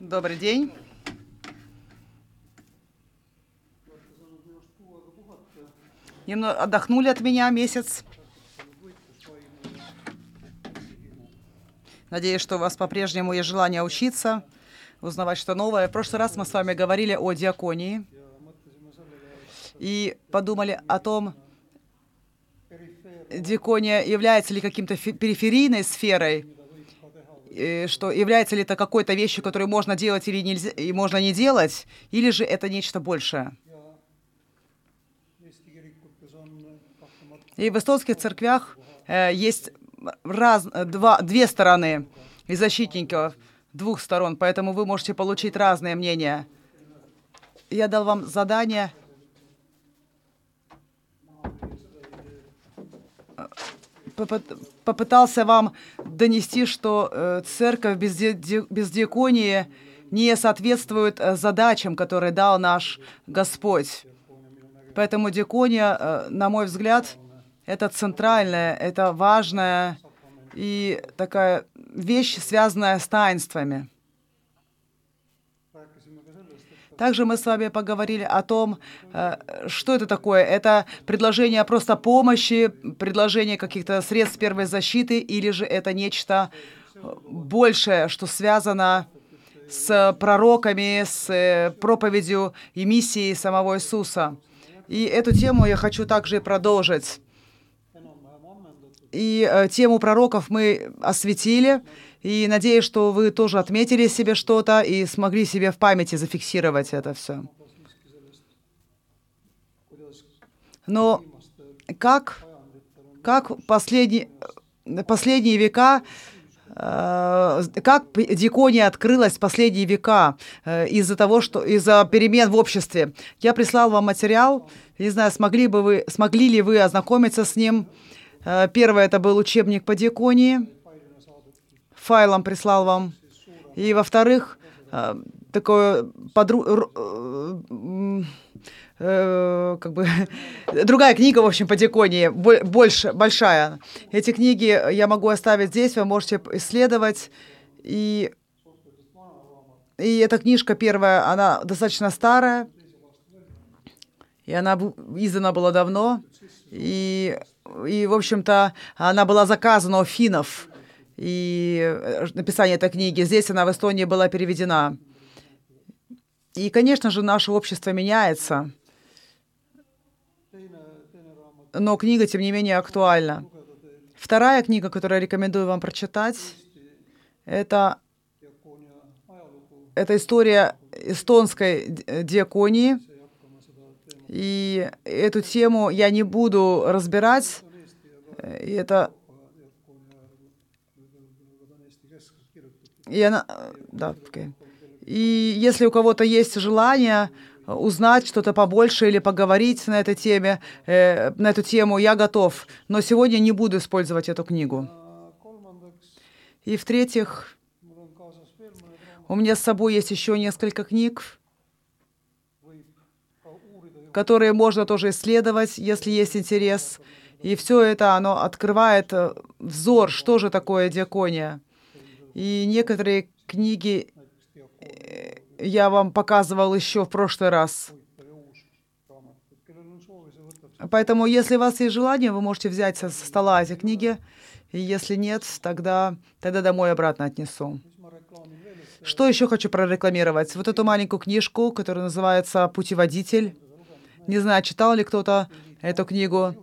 Добрый день. Немного отдохнули от меня месяц. Надеюсь, что у вас по-прежнему есть желание учиться, узнавать что новое. В прошлый раз мы с вами говорили о диаконии и подумали о том, диакония является ли каким-то периферийной сферой, что является ли это какой-то вещью, которую можно делать или нельзя, и можно не делать, или же это нечто большее. И в эстонских церквях э, есть раз, два, две стороны и защитников двух сторон, поэтому вы можете получить разные мнения. Я дал вам задание попытался вам донести, что э, церковь без, ди, без диаконии не соответствует э, задачам, которые дал наш Господь. Поэтому диакония, э, на мой взгляд, это центральная, это важная и такая вещь, связанная с таинствами. Также мы с вами поговорили о том, э, что это такое. Это предложение просто помощи, предложение каких-то средств первой защиты, или же это нечто большее, что связано с пророками, с э, проповедью и миссией самого Иисуса. И эту тему я хочу также продолжить. И э, тему пророков мы осветили. И надеюсь, что вы тоже отметили себе что-то и смогли себе в памяти зафиксировать это все. Но как, как последние, последние века, э, как Дикония открылась последние века э, из-за того, что из-за перемен в обществе. Я прислал вам материал, не знаю, смогли бы вы, смогли ли вы ознакомиться с ним. Э, первое это был учебник по Диконии файлом прислал вам. И, во-вторых, э, такое подру... Э, э, как бы другая книга, в общем, по Диконии, больше, большая. Эти книги я могу оставить здесь, вы можете исследовать. И, и эта книжка первая, она достаточно старая, и она издана была давно, и, и в общем-то, она была заказана у финнов и э, написание этой книги. Здесь она в Эстонии была переведена. И, конечно же, наше общество меняется. Но книга, тем не менее, актуальна. Вторая книга, которую я рекомендую вам прочитать, это, это история эстонской диаконии. И эту тему я не буду разбирать. И это И она, да. И если у кого-то есть желание узнать что-то побольше или поговорить на этой теме, э, на эту тему, я готов. Но сегодня не буду использовать эту книгу. И в-третьих, у меня с собой есть еще несколько книг, которые можно тоже исследовать, если есть интерес. И все это, оно открывает э, взор, что же такое диакония. И некоторые книги э, я вам показывал еще в прошлый раз. Поэтому, если у вас есть желание, вы можете взять со стола эти книги. И если нет, тогда, тогда домой обратно отнесу. Что еще хочу прорекламировать? Вот эту маленькую книжку, которая называется «Путеводитель». Не знаю, читал ли кто-то эту книгу.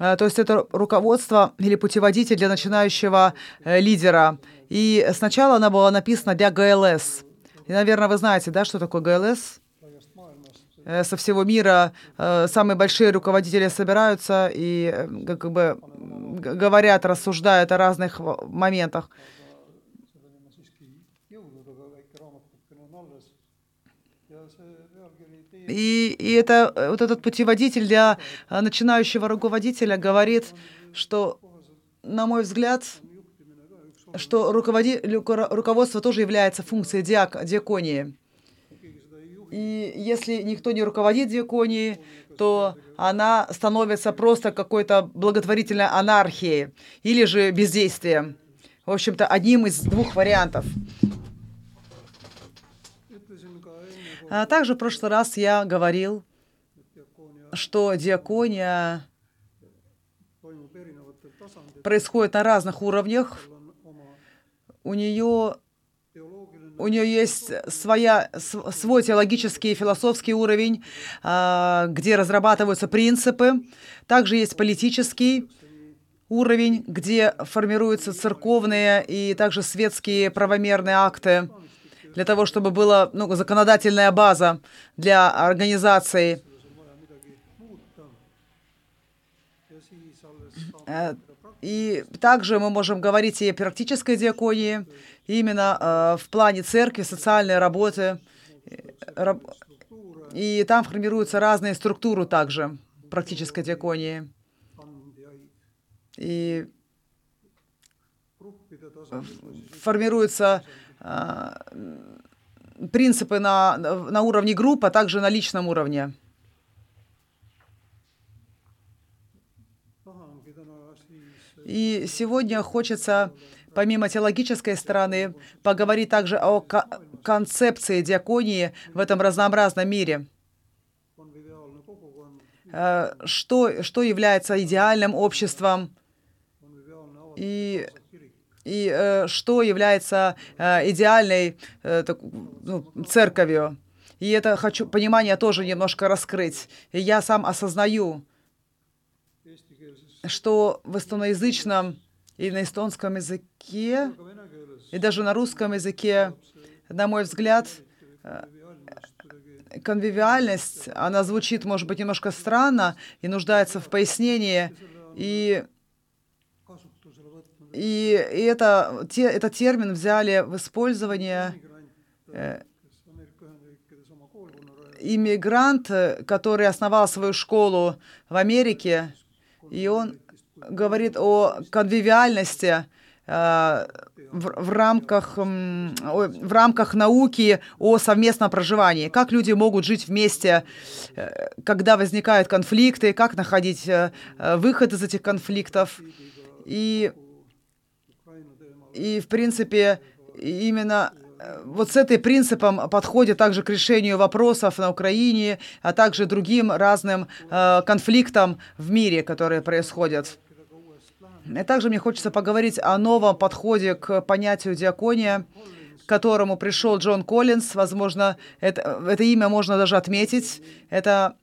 Э, то есть это руководство или путеводитель для начинающего э, лидера. И сначала она была написана для ГЛС. И, наверное, вы знаете, да, что такое ГЛС? Э, со всего мира самые большие руководители собираются и как бы говорят, рассуждают о разных моментах. И, и это, э, вот этот путеводитель для э, начинающего руководителя говорит, что, на мой взгляд, что руководи, руководство тоже является функцией диак, диаконии. И если никто не руководит диаконией, то она становится просто какой-то благотворительной анархией или же бездействием. В общем-то, одним из двух вариантов. А также в прошлый раз я говорил, что диакония происходит на разных уровнях. У нее у нее есть своя, свой теологический и философский уровень, а, где разрабатываются принципы. Также есть политический уровень, где формируются церковные и также светские правомерные акты для того, чтобы была ну, законодательная база для организации. Э, и также мы можем говорить и о практической диаконии, именно э, в плане церкви, социальной работы. И там формируются разные структуры также практической диаконии. И формируются э, принципы на, на уровне групп, а также на личном уровне. И сегодня хочется, помимо теологической стороны, поговорить также о концепции диаконии в этом разнообразном мире. Э, что, что является идеальным обществом и, и э, что является э, идеальной ну, церковью. И это хочу понимание тоже немножко раскрыть. И я сам осознаю, что в эстоноязычном и на эстонском языке, и даже на русском языке, на мой взгляд, э, конвивиальность, она звучит, может быть, немножко странно и нуждается в пояснении. И, и, и это, те, этот термин взяли в использование э, иммигрант, который основал свою школу в Америке, и он говорит о конвивиальности э, в, рамках, в рамках науки о совместном проживании. Как люди могут жить вместе, э, когда возникают конфликты, как находить э, выход из этих конфликтов. И, и в принципе, именно вот с этим принципом подходит также к решению вопросов на Украине, а также другим разным э, конфликтам в мире, которые происходят. И также мне хочется поговорить о новом подходе к понятию диакония, к которому пришел Джон Коллинз. Возможно, это, это имя можно даже отметить. Это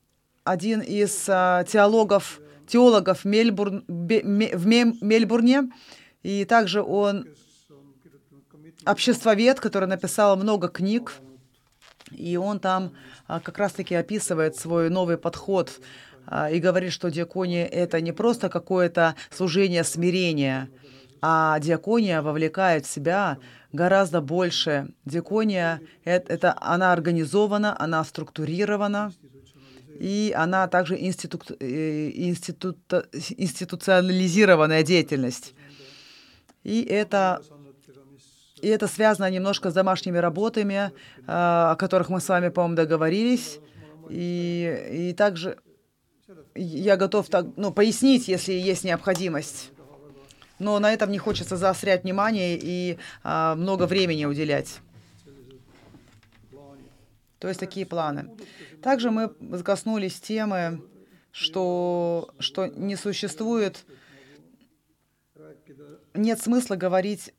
один из э, теологов, теологов Мельбурн, в Мельбурне. И также он обществовед, который написал много книг, и он там а, как раз-таки описывает свой новый подход а, и говорит, что диакония — это не просто какое-то служение смирения, а диакония вовлекает в себя гораздо больше. Диакония это, — она организована, она структурирована, и она также институ, э, институт, институционализированная деятельность. И это и это связано немножко с домашними работами, а, о которых мы с вами, по-моему, договорились. И, и также я готов так, ну, пояснить, если есть необходимость. Но на этом не хочется заострять внимание и а, много времени уделять. То есть такие планы. Также мы коснулись темы, что, что не существует, нет смысла говорить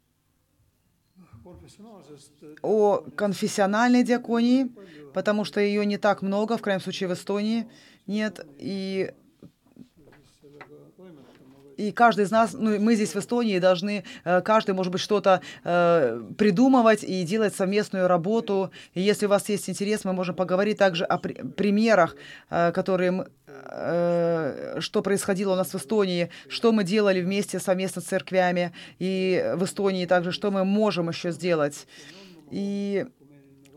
о конфессиональной диаконии, потому что ее не так много, в крайнем случае в Эстонии нет. И и каждый из нас, ну, мы здесь в Эстонии должны, э, каждый, может быть, что-то э, придумывать и делать совместную работу. И если у вас есть интерес, мы можем поговорить также о при примерах, э, которые, что происходило у нас в Эстонии, что мы делали вместе совместно с церквями, и в Эстонии также, что мы можем еще сделать. И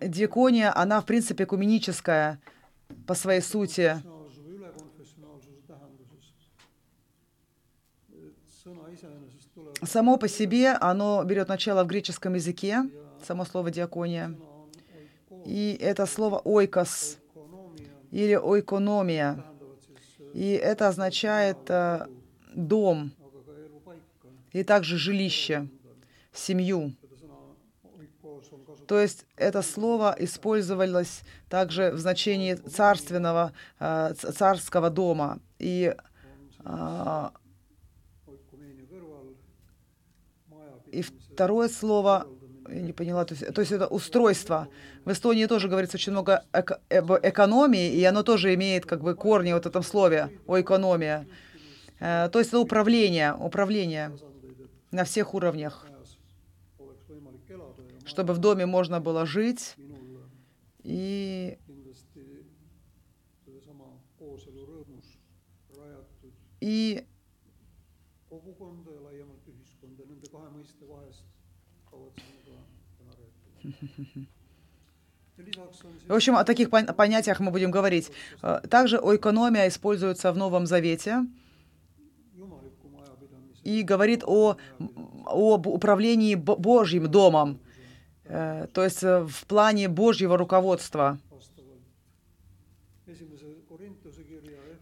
диакония, она, в принципе, экуменическая по своей сути. Само по себе оно берет начало в греческом языке, само слово диакония. И это слово ойкос или ойкономия. И это означает э, дом и также жилище, семью. То есть это слово использовалось также в значении царственного, э, царского дома. И, а, и второе слово я не поняла, то есть, то есть это устройство. В Эстонии тоже говорится очень много эко, экономии, и оно тоже имеет как бы корни вот в этом слове, о экономии. Э, то есть это управление, управление на всех уровнях, чтобы в доме можно было жить и и в общем, о таких понятиях мы будем говорить. Э, также о экономии используется в Новом Завете и говорит о, об управлении Божьим домом, э, то есть э, в плане Божьего руководства.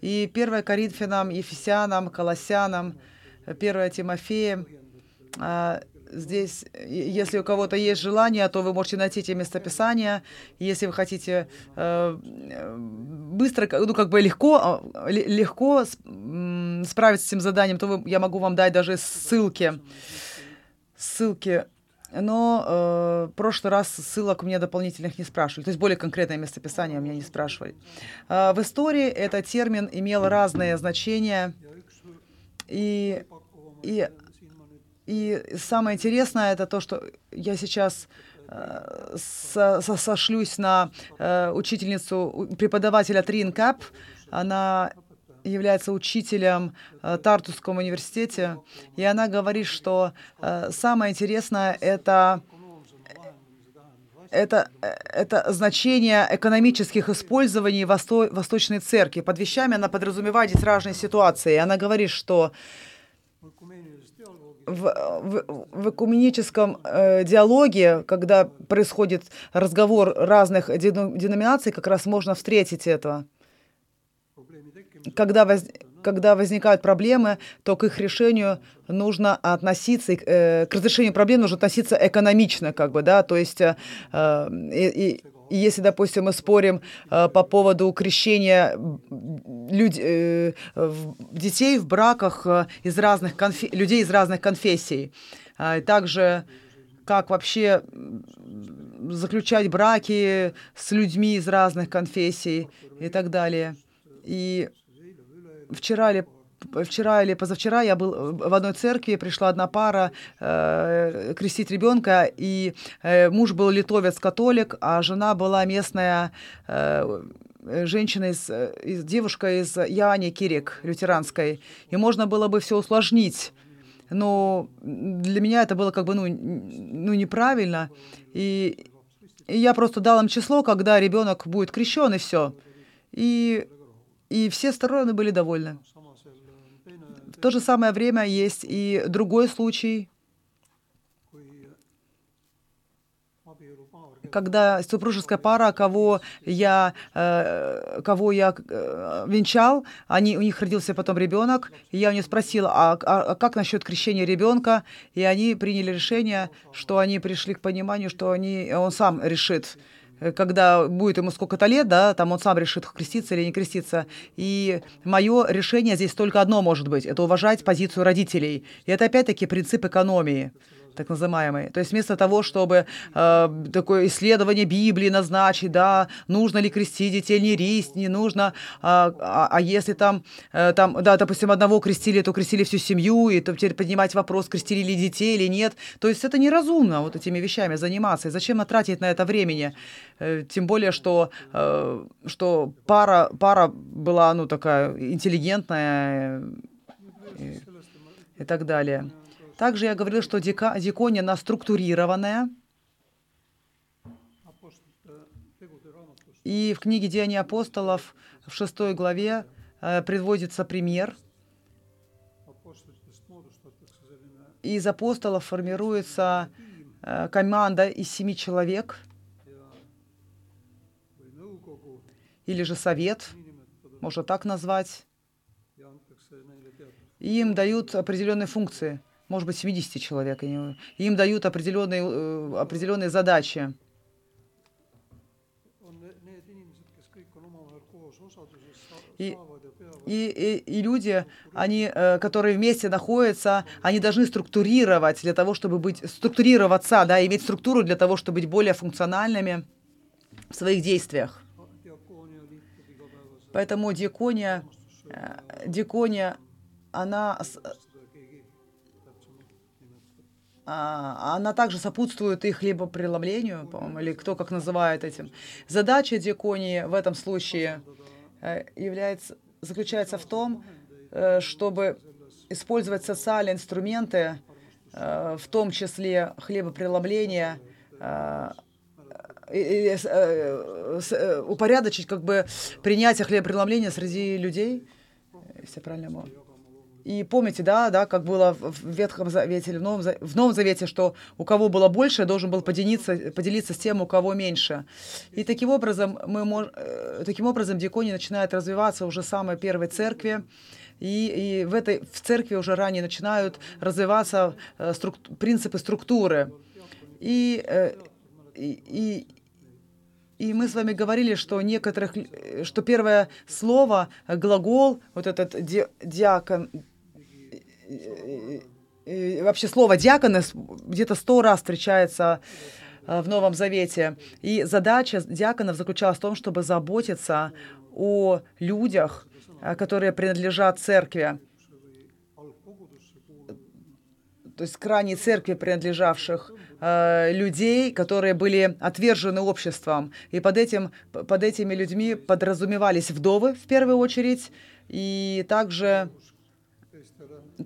И 1 Коринфянам, Ефесянам, Колоссянам, 1 Тимофея здесь, если у кого-то есть желание, то вы можете найти эти местописания. Если вы хотите э, быстро, ну как бы легко, э, легко справиться с этим заданием, то вы, я могу вам дать даже ссылки. Ссылки. Но э, прошлый раз ссылок у меня дополнительных не спрашивали. То есть более конкретное местописание у меня не спрашивали. Э, в истории этот термин имел разные значения. И, и и самое интересное это то, что я сейчас э, со сошлюсь на э, учительницу, преподавателя Тринкап. Она является учителем э, Тартусском университете, и она говорит, что э, самое интересное это это, это значение экономических использований Восто, Восточной Церкви. Под вещами она подразумевает здесь разные ситуации. Она говорит, что в, в, в экуменическом э, диалоге, когда происходит разговор разных деноминаций, как раз можно встретить это. Когда, воз, когда возникают проблемы, то к их решению нужно относиться, э, к разрешению проблем нужно относиться экономично, как бы, да, то есть э, и, и и если, допустим, мы спорим э, по поводу крещения люд, э, детей в браках э, из разных конфе, людей из разных конфессий, э, также как вообще заключать браки с людьми из разных конфессий и так далее. И вчера или вчера или позавчера я был э, в одной церкви, пришла одна пара э, крестить ребенка, и э, муж был литовец-католик, а жена была местная э, женщина из, э, из девушка из Яни Кирик, лютеранской. И можно было бы все усложнить. Но для меня это было как бы ну, ну неправильно. И, и я просто дал им число, когда ребенок будет крещен, и все. И, и все стороны были довольны. То же самое время есть и другой случай, когда супружеская пара, кого я, э, кого я э, венчал, они, у них родился потом ребенок, и я у них спросила, а, а, а как насчет крещения ребенка? И они приняли решение, что они пришли к пониманию, что они, он сам решит, когда будет ему сколько-то лет, да, там он сам решит, креститься или не креститься. И мое решение здесь только одно может быть, это уважать позицию родителей. И это опять-таки принцип экономии так называемый. То есть вместо того, чтобы э, такое исследование Библии назначить, да, нужно ли крестить детей, не ристь, не нужно, а, а, а если там, э, там, да, допустим, одного крестили, то крестили всю семью, и то теперь поднимать вопрос, крестили ли детей или нет. То есть это неразумно вот этими вещами заниматься. И зачем тратить на это времени? Э, тем более, что, э, что пара, пара была, ну, такая интеллигентная и, и так далее. Также я говорил, что дика, дикония, она структурированная. И в книге «Деяния апостолов» в шестой главе э, приводится пример. Из апостолов формируется э, команда из семи человек или же совет, можно так назвать. Им дают определенные функции – может быть, 70 человек. Им дают определенные, э, определенные задачи. И, и, и, люди, они, э, которые вместе находятся, они должны структурировать для того, чтобы быть, структурироваться, да, иметь структуру для того, чтобы быть более функциональными в своих действиях. Поэтому диакония, э, диакония, она, а, она также сопутствует их либо преломлению, по-моему, или кто как называет этим. Задача диаконии в этом случае э, является, заключается в том, э, чтобы использовать социальные инструменты, в том числе хлебопреломление, упорядочить как бы принятие хлебопреломления среди людей, если я правильно могу. И помните, да, да, как было в Ветхом Завете или в Новом, в Новом Завете, что у кого было больше, должен был поделиться, поделиться с тем, у кого меньше. И таким образом, мы мож... Э, таким образом диакония начинает развиваться уже в самой первой церкви. И, и в этой в церкви уже ранее начинают развиваться э, струк... принципы структуры. Э, и, и и мы с вами говорили, что некоторых, что первое слово, глагол, вот этот ди, диакон, вообще слово диаконес где-то сто раз встречается э, в Новом Завете. И задача диаконов заключалась в том, чтобы заботиться о людях, э, которые принадлежат церкви то есть крайней церкви принадлежавших э, людей, которые были отвержены обществом. И под, этим, под этими людьми подразумевались вдовы в первую очередь, и также,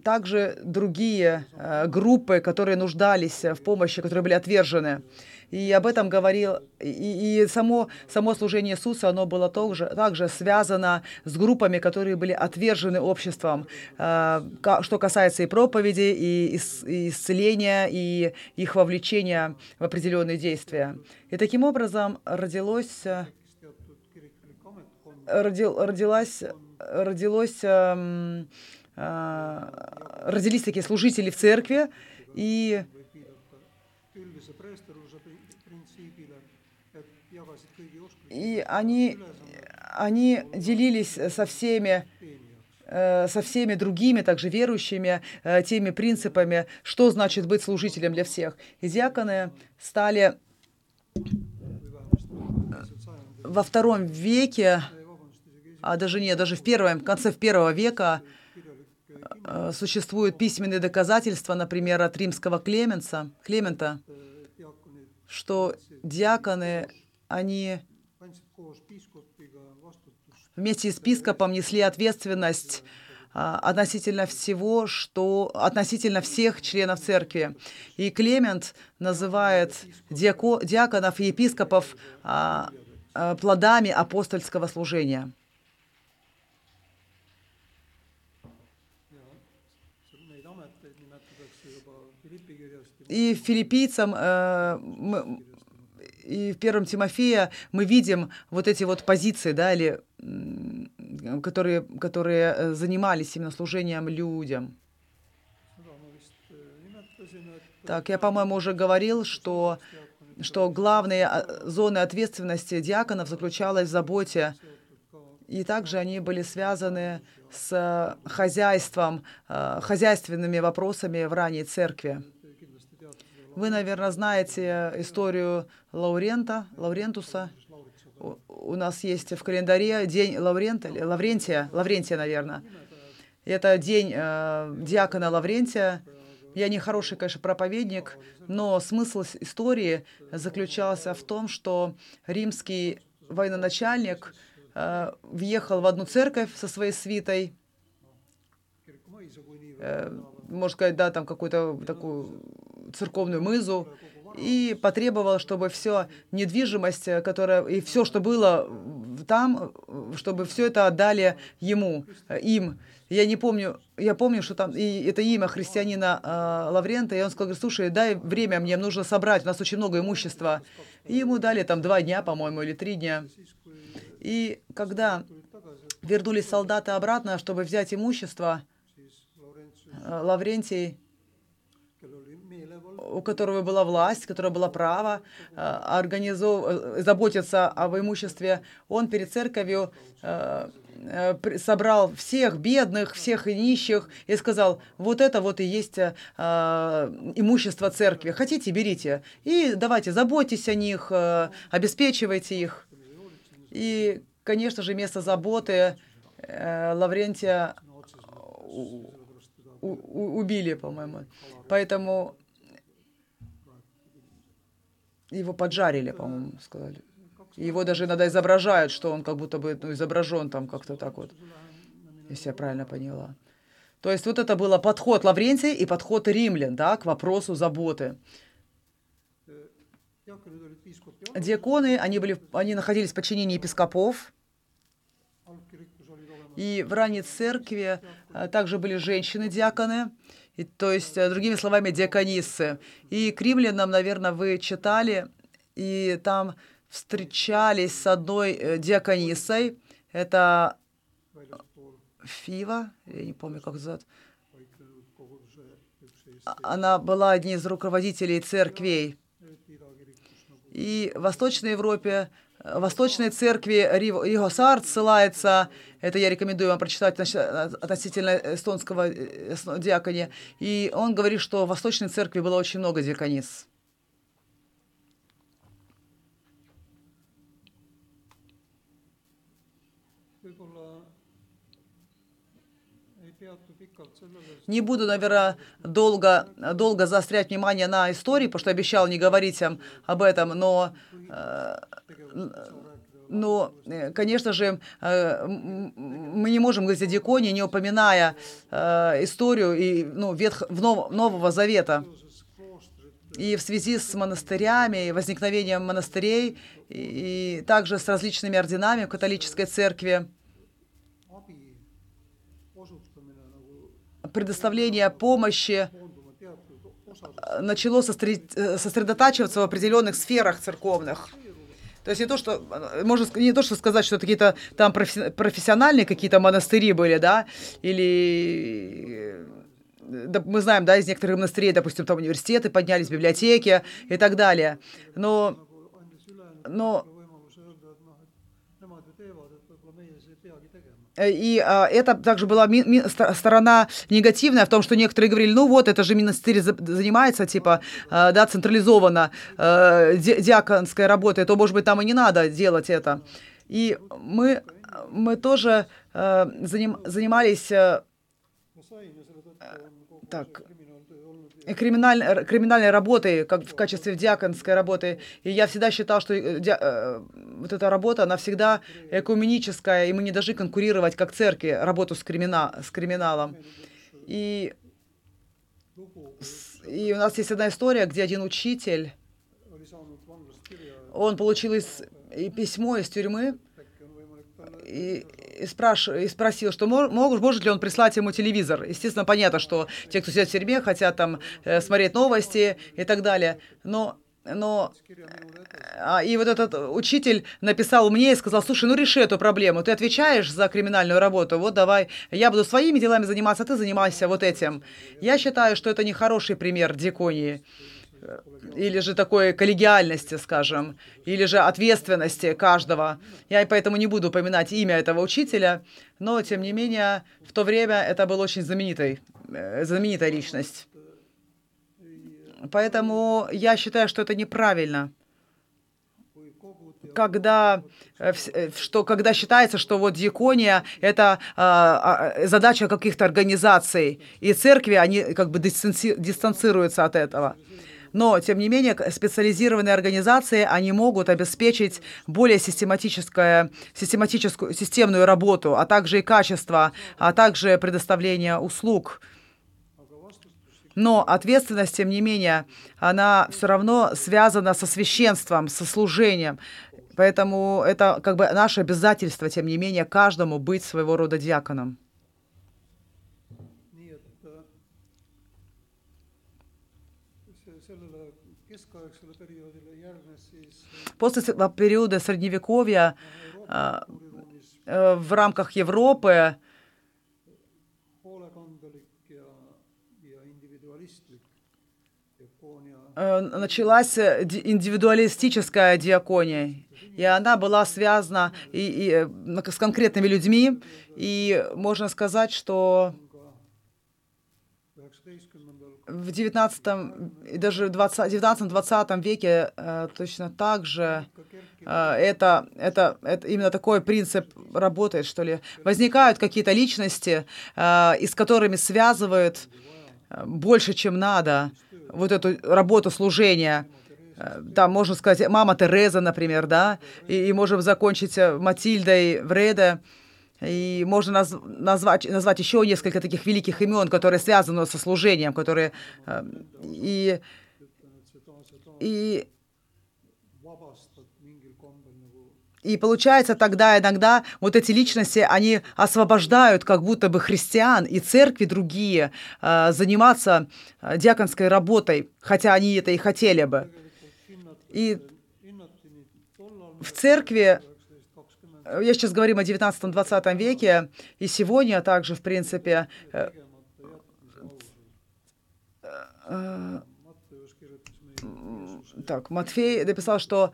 также другие э, группы, которые нуждались в помощи, которые были отвержены. И об этом говорил, и, и само, само служение Иисуса, оно было также, также связано с группами, которые были отвержены обществом, э, что касается и проповеди, и, и исцеления, и их вовлечения в определенные действия. И таким образом родилось, родил, родилась, родилось, э, э, родились такие служители в церкви, и и они, они делились со всеми э, со всеми другими, также верующими, э, теми принципами, что значит быть служителем для всех. И диаконы стали во втором веке, а даже не, даже в первом, в конце первого века э, существуют письменные доказательства, например, от римского Клеменса, Клемента, что диаконы, они вместе с епископом несли ответственность а, относительно всего, что относительно всех членов церкви. И Клемент называет диако, диаконов и епископов а, а, плодами апостольского служения. И филиппийцам э, и в первом Тимофея мы видим вот эти вот позиции, да, или которые, которые э, занимались именно служением людям. Так, я, по-моему, уже говорил, что, что главные а, зоны ответственности диаконов заключалась в заботе, и также они были связаны с хозяйством, э, хозяйственными вопросами в ранней церкви. Вы, наверное, знаете историю Лаурента, Лаурентуса. У нас есть в календаре день Лаурента, Лаврентия, Лаврентия, наверное. Это день э, диакона Лаврентия. Я не хороший, конечно, проповедник, но смысл истории заключался в том, что римский военачальник э, въехал в одну церковь со своей свитой, э, можно сказать, да, там какую-то такую церковную мызу, и потребовал, чтобы все недвижимость, которая и все, что было там, чтобы все это отдали ему, им. Я не помню, я помню, что там и это имя христианина э, Лаврента, и он сказал, слушай, дай время мне, нужно собрать, у нас очень много имущества. И ему дали там два дня, по-моему, или три дня. И когда вернулись солдаты обратно, чтобы взять имущество, э, Лаврентий у которого была власть, которая была право э, организов... Э, заботиться об имуществе, он перед церковью собрал всех бедных, всех нищих и сказал, вот это вот и есть имущество церкви. Хотите, берите. И давайте, заботьтесь о них, обеспечивайте их. И, конечно же, место заботы Лаврентия убили, по-моему. Поэтому его поджарили, по-моему, сказали. Его даже иногда изображают, что он как будто бы ну, изображен там как-то так вот, если я правильно поняла. То есть вот это был подход Лаврентия и подход римлян да, к вопросу заботы. Диаконы, они, были, они находились в подчинении епископов, и в ранней церкви а, также были женщины-диаконы, и, то есть, э, другими словами, диакониссы. И к римлянам, наверное, вы читали, и там встречались с одной э, диакониссой. Это Фива, я не помню, как зовут. А, она была одним из руководителей церквей. И в Восточной Европе Восточной церкви Риго Сарт ссылается, это я рекомендую вам прочитать относительно эстонского э, диаконе, и он говорит, что в Восточной церкви было очень много диаконис. Не буду, наверное, долго, долго заострять внимание на истории, потому что обещал не говорить об этом, но э, но, э, конечно же, э, мы не можем говорить о Диконе, не упоминая историю и, ну, ветх, в нов, Нового Завета. И в связи с монастырями, возникновением монастырей, и также с различными орденами в католической церкви, предоставление помощи начало сосредотачиваться в определенных сферах церковных. То есть не то, что, можно не то, что сказать, что какие-то там профессиональные какие-то монастыри были, да, или да, мы знаем, да, из некоторых монастырей, допустим, там университеты поднялись, библиотеки и так далее. Но, но Э, и а, это также была ми- ми- сторона негативная в том, что некоторые говорили, ну вот, это же монастырь занимается, типа, а, да, централизованно а, ди- диаконской работой, то, может быть, там и не надо делать это. И мы, мы тоже а, заним, занимались... А, так, криминаль, криминальной работой, как в качестве диаконской работы. И я всегда считал, что э, ди, э, вот эта работа, она всегда экуменическая, и мы не должны конкурировать, как церкви, работу с, кримина, с криминалом. И, и у нас есть одна история, где один учитель, он получил из, и письмо из тюрьмы, и, и, спраш... и спросил, что мож... может ли он прислать ему телевизор. Естественно, понятно, что те, кто сидят в тюрьме, хотят там э, смотреть новости и так далее. Но но а, и вот этот учитель написал мне и сказал, слушай, ну реши эту проблему, ты отвечаешь за криминальную работу, вот давай, я буду своими делами заниматься, а ты занимайся вот этим. Я считаю, что это не хороший пример диконии или же такой коллегиальности, скажем, или же ответственности каждого. Я поэтому не буду упоминать имя этого учителя, но, тем не менее, в то время это был очень знаменитый, э, знаменитая личность. Поэтому я считаю, что это неправильно когда, э, э, что, когда считается, что вот диакония – это а, задача каких-то организаций, и церкви, они как бы дистанци, дистанцируются от этого. Но, тем не менее, специализированные организации, они могут обеспечить более систематическое, систематическую, системную работу, а также и качество, а также предоставление услуг. Но ответственность, тем не менее, она все равно связана со священством, со служением. Поэтому это как бы наше обязательство, тем не менее, каждому быть своего рода диаконом. После периода Средневековья а, э, в рамках Европы э, началась индивидуалистическая диакония, и она была связана и, и, с конкретными людьми, и можно сказать, что в 19 и даже 19-20 веке э, точно так же э, это, это, это именно такой принцип работает, что ли. Возникают какие-то личности, э, и с которыми связывают э, больше, чем надо, вот эту работу служения. Э, там, можно сказать, мама Тереза, например, да, и, и можем закончить э, Матильдой Вреде. И можно наз, назвать, назвать еще несколько таких великих имен, которые связаны со служением, которые... Э, и, и, и получается тогда иногда вот эти личности, они освобождают как будто бы христиан и церкви другие э, заниматься э, диаконской работой, хотя они это и хотели бы. И в церкви я сейчас говорим о 19-20 веке, и сегодня также, в принципе, э, э, так, Матфей написал, что,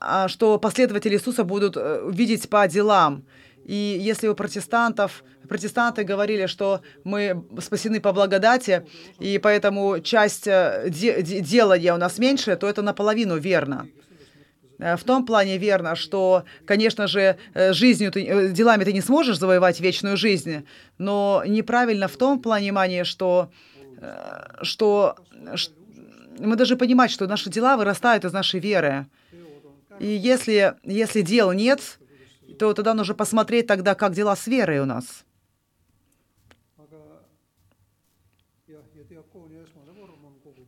а, что последователи Иисуса будут э, видеть по делам. И если у протестантов, протестанты говорили, что мы спасены по благодати, и поэтому часть де, делания у нас меньше, то это наполовину верно. Э, в том плане верно, что, конечно же, э, жизнью ты, э, делами ты не сможешь завоевать вечную жизнь, но неправильно в том понимании, что, что, что мы должны понимать, что наши дела вырастают из нашей веры. И если, если дел нет, то тогда нужно посмотреть тогда, как дела с верой у нас.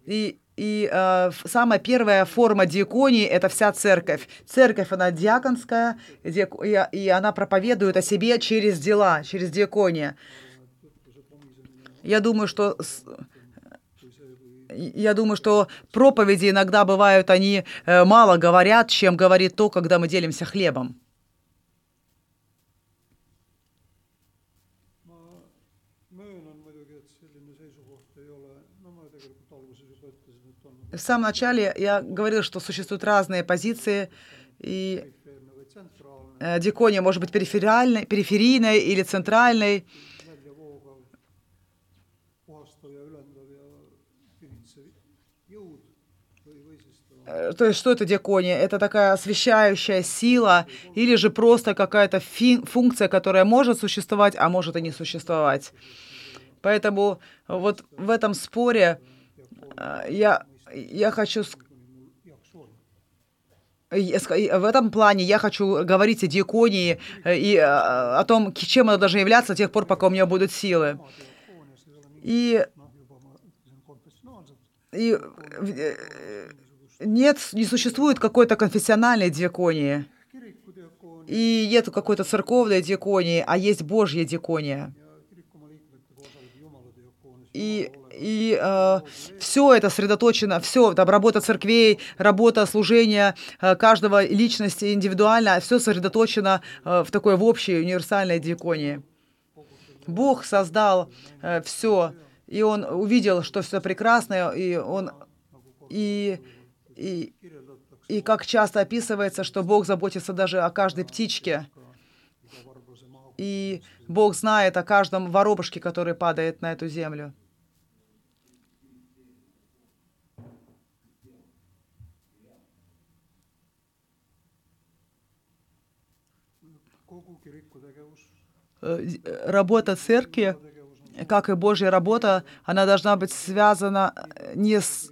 И и э, самая первая форма диаконии – это вся церковь. Церковь, она диаконская, и, она проповедует о себе через дела, через диаконию. Я думаю, что я думаю, что проповеди иногда бывают, они э, мало говорят, чем говорит то, когда мы делимся хлебом. В самом начале я говорил, что существуют разные позиции, и э, дикония может быть периферальной, периферийной или центральной. То есть что это диакония? Это такая освещающая сила или же просто какая-то функция, которая может существовать, а может и не существовать. Поэтому вот в этом споре э, я я хочу в этом плане я хочу говорить о диаконии э, и э, о том, чем она должна являться до тех пор, пока у меня будут силы. И, и э, нет, не существует какой-то конфессиональной диаконии. И нет какой-то церковной диаконии, а есть Божья диакония. И и э, все это сосредоточено, все, там, работа церквей, работа служения э, каждого личности индивидуально, все сосредоточено э, в такой в общей универсальной диаконии. Бог создал э, все, и Он увидел, что все прекрасное, и Он и, и, и как часто описывается, что Бог заботится даже о каждой птичке. И Бог знает о каждом воробушке, который падает на эту землю. Э, э, работа церкви, как и Божья работа, она должна быть связана э, не с,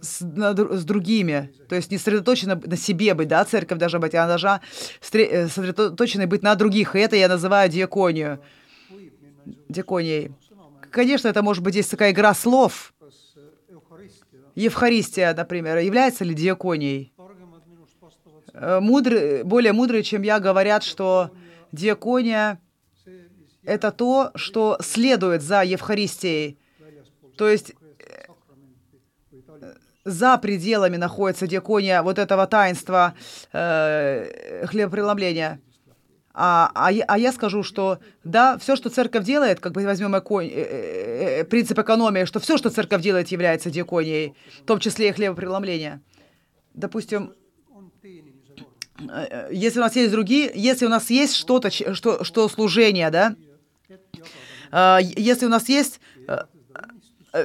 с, с другими, то есть не сосредоточена на себе быть, да, церковь должна быть, она должна сосредоточена быть на других, и это я называю диаконию, диаконией. Конечно, это может быть здесь такая игра слов. Евхаристия, например, является ли диаконией? Мудрые, более мудрые, чем я, говорят, что Диакония — это то, что следует за Евхаристией. То есть э, за пределами находится диакония вот этого таинства э, хлебопреломления. А, а, а я скажу, что да, все, что церковь делает, как бы возьмем эко... э, э, принцип экономии, что все, что церковь делает, является диаконией, в том числе и хлебопреломление. Допустим, если у нас есть другие, если у нас есть что-то, что, что служение, да, если у нас есть,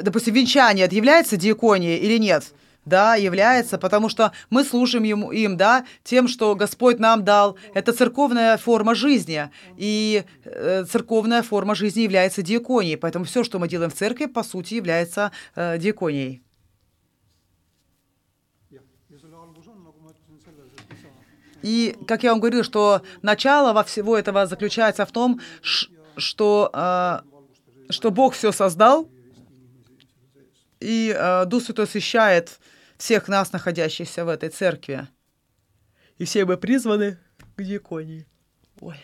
допустим, венчание, является диаконией или нет? да, является, потому что мы служим ему, им, да, тем, что Господь нам дал. Это церковная форма жизни, и э, церковная форма жизни является диаконией, поэтому все, что мы делаем в церкви, по сути, является э, диаконией. И, как я вам говорил, что начало во всего этого заключается в том, что, э, что Бог все создал, и э, Дух Святой освящает всех нас, находящихся в этой церкви. И все мы призваны к диаконии. Ой.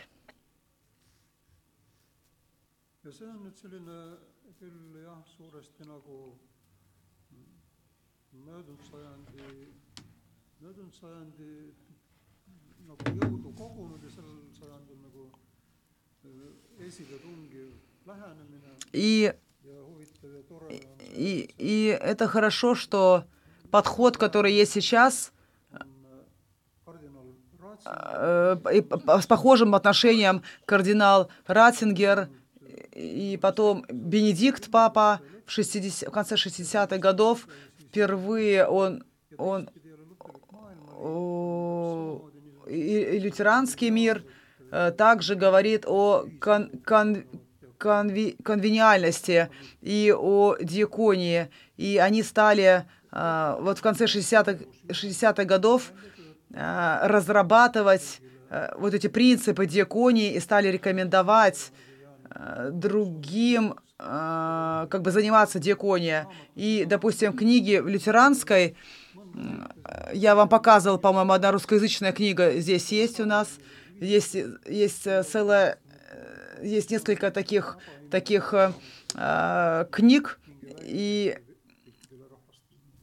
ja see on nüüd selline küll jah, suuresti nagu möödunud sajandi, möödunud sajandi nagu jõudu kogunud ja sellel sajandil nagu esile tungiv lähenemine. И, и, это хорошо, что подход, который есть сейчас, э, с похожим отношением кардинал Ратцингер и потом Бенедикт, папа, в, 60, в конце 60-х годов впервые он, он и, и лютеранский мир э, также говорит о кон, кон, конви, конвениальности и о диаконии, и они стали а, вот в конце 60-х 60 годов а, разрабатывать а, вот эти принципы диаконии и стали рекомендовать другим как бы заниматься диакония. И, допустим, книги в лютеранской, я вам показывал, по-моему, одна русскоязычная книга здесь есть у нас, есть, есть целая, есть несколько таких, таких э, книг, и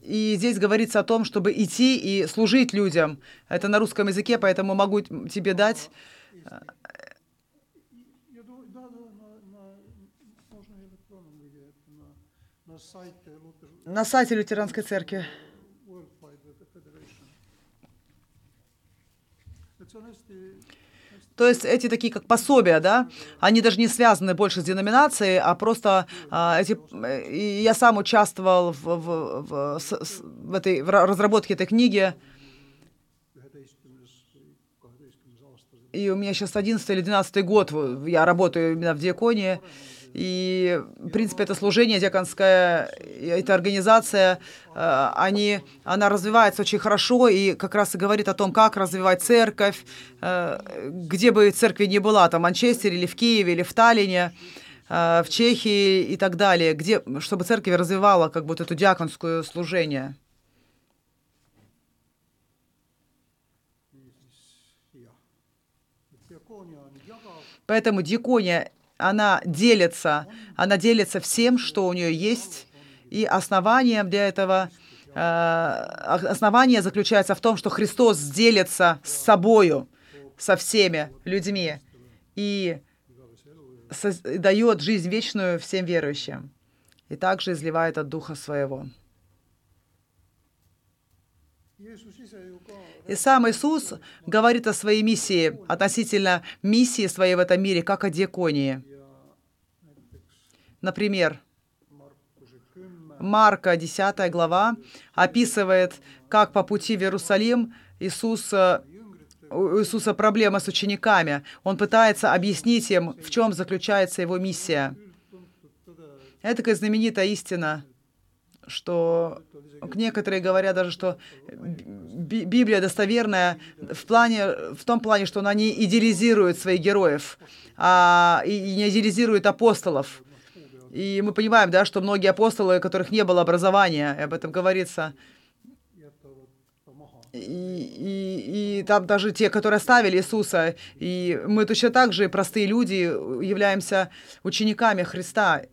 и здесь говорится о том, чтобы идти и служить людям. Это на русском языке, поэтому могу тебе дать. На сайте Лютеранской церкви. То есть эти такие как пособия, да, они даже не связаны больше с деноминацией, а просто а, эти... И я сам участвовал в, в, в, в, в, этой, в разработке этой книги. И у меня сейчас 11 или 12 год, я работаю именно в Диаконии. И, в принципе, это служение диаконское, эта организация, э, они, она развивается очень хорошо и как раз и говорит о том, как развивать церковь, э, где бы церкви ни была, там, в Манчестере или в Киеве или в Таллине, э, в Чехии и так далее, где, чтобы церковь развивала как бы вот эту диаконскую служение. Поэтому диакония она делится, она делится всем, что у нее есть, и основанием для этого э, основание заключается в том, что Христос делится с собою, со всеми людьми и дает жизнь вечную всем верующим, и также изливает от Духа Своего. И сам Иисус говорит о своей миссии, относительно миссии своей в этом мире, как о диаконии. Например, Марка, 10 глава, описывает, как по пути в Иерусалим Иисус, у Иисуса проблема с учениками. Он пытается объяснить им, в чем заключается его миссия. Это такая знаменитая истина, что некоторые говорят даже, что Библия достоверная в, плане, в том плане, что она не идеализирует своих героев, а и не идеализирует апостолов. И мы понимаем, да, что многие апостолы, у которых не было образования, об этом говорится, и, и, и там даже те, которые оставили Иисуса, и мы точно так же, простые люди, являемся учениками Христа.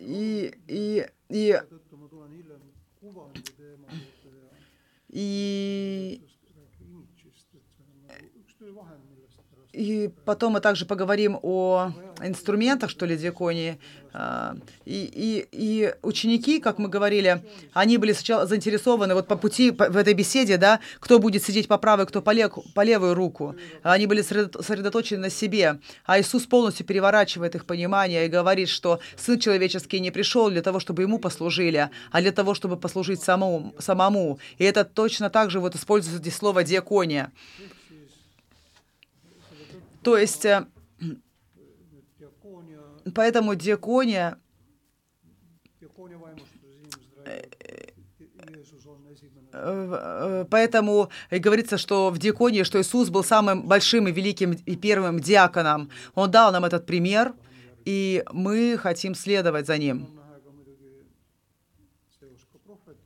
И, и, и, и, и потом мы также поговорим о инструментах, что ли, диаконии. А, и, и, и ученики, как мы говорили, они были сначала заинтересованы вот по пути в этой беседе, да, кто будет сидеть по правой, кто по, лев, по левую руку. Они были сосредоточены на себе. А Иисус полностью переворачивает их понимание и говорит, что Сын Человеческий не пришел для того, чтобы Ему послужили, а для того, чтобы послужить самому. самому. И это точно так же вот используется здесь слово «диакония». То есть, э, поэтому диакония, э, Поэтому и говорится, что в диаконии, что Иисус был самым большим и великим и первым диаконом. Он дал нам этот пример, и мы хотим следовать за ним.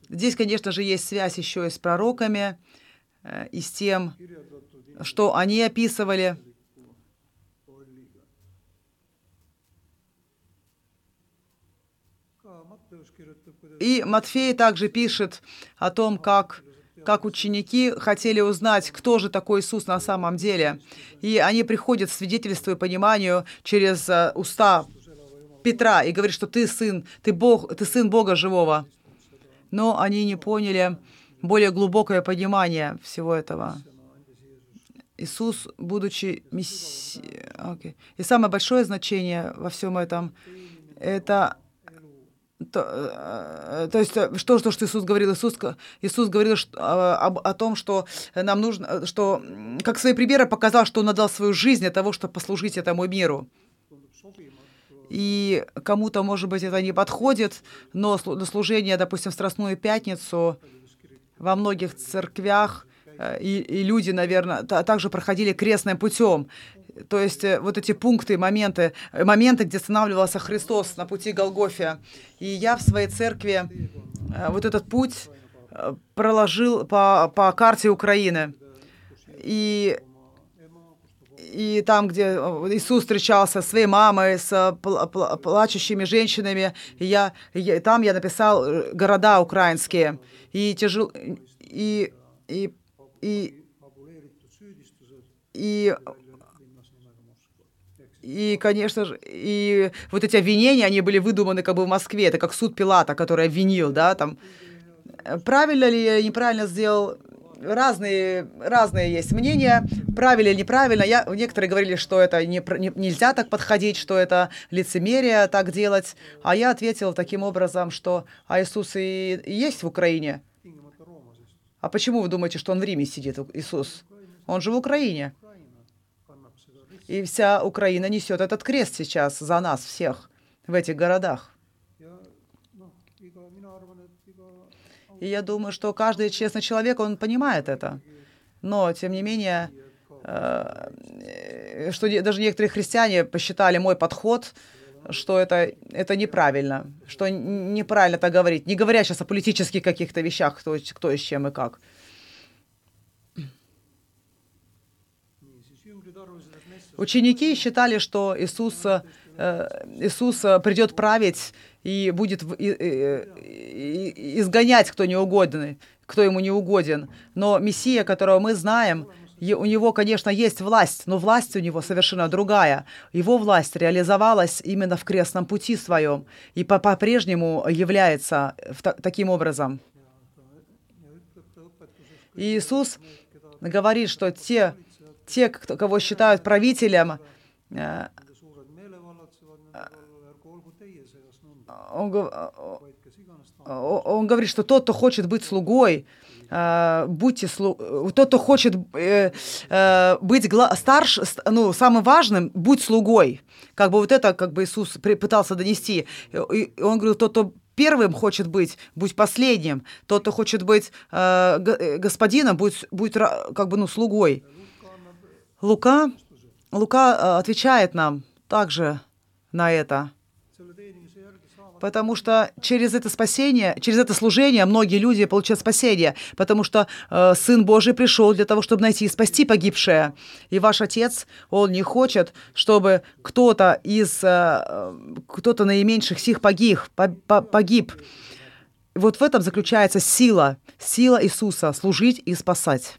Здесь, конечно же, есть связь еще и с пророками, э, и с тем, что они описывали. И Матфей также пишет о том, как, как ученики хотели узнать, кто же такой Иисус на самом деле. И они приходят к свидетельству и пониманию через э, уста Петра и говорят, что ты сын, ты, Бог, ты сын Бога живого. Но они не поняли более глубокое понимание всего этого. Иисус, будучи мессией... Okay. И самое большое значение во всем этом — это то, э, то есть, э, что, что, что Иисус говорил? Иисус, Иисус говорил что, о, о том, что нам нужно, что, как свои примеры показал, что Он отдал свою жизнь для того, чтобы послужить этому миру. И кому-то, может быть, это не подходит, но служение, допустим, в Страстную Пятницу во многих церквях э, и, и люди, наверное, также проходили крестным путем. То есть э, вот эти пункты, моменты, э, моменты, где останавливался Христос на пути Голгофия. И я в своей церкви э, вот этот путь проложил по, по карте Украины. И и там, где Иисус встречался со своей мамой, с плачущими женщинами, я, я, там я написал города украинские. И тяжело... И, и, и, и и, конечно же, и вот эти обвинения, они были выдуманы как бы в Москве. Это как суд Пилата, который обвинил, да, там. Правильно ли я неправильно сделал? Разные, разные есть мнения, правильно или неправильно. Я, некоторые говорили, что это не, не, нельзя так подходить, что это лицемерие так делать. А я ответил таким образом, что а Иисус и, и есть в Украине. А почему вы думаете, что он в Риме сидит, Иисус? Он же в Украине. И вся Украина несет этот крест сейчас за нас всех в этих городах. И я думаю, что каждый честный человек, он понимает это. Но, тем не менее, э, что даже некоторые христиане посчитали мой подход, что это, это неправильно, что неправильно так говорить. Не говоря сейчас о политических каких-то вещах, кто, кто и с чем и как. Ученики считали, что Иисус, э, Иисус придет править и будет изгонять, кто не угоден, кто ему не угоден. Но Мессия, которого мы знаем, у него, конечно, есть власть, но власть у него совершенно другая. Его власть реализовалась именно в крестном пути своем и по-прежнему является таким образом. И Иисус говорит, что те, те, кого считают правителем, э, он, он говорит, что тот, кто хочет быть слугой, э, будьте слу... тот, кто хочет э, быть гла... старш, ну, самым важным, будь слугой. Как бы вот это, как бы Иисус пытался донести. И он говорил, тот, кто первым хочет быть, будь последним. Тот, кто хочет быть э, господином, будь, будь как бы, ну, слугой. Лука, Лука э, отвечает нам также на это. Потому что через это спасение, через это служение многие люди получают спасение, потому что э, Сын Божий пришел для того, чтобы найти и спасти погибшее. И ваш Отец, Он не хочет, чтобы кто-то из, э, кто-то наименьших сих погиб, погиб. Вот в этом заключается сила, сила Иисуса служить и спасать.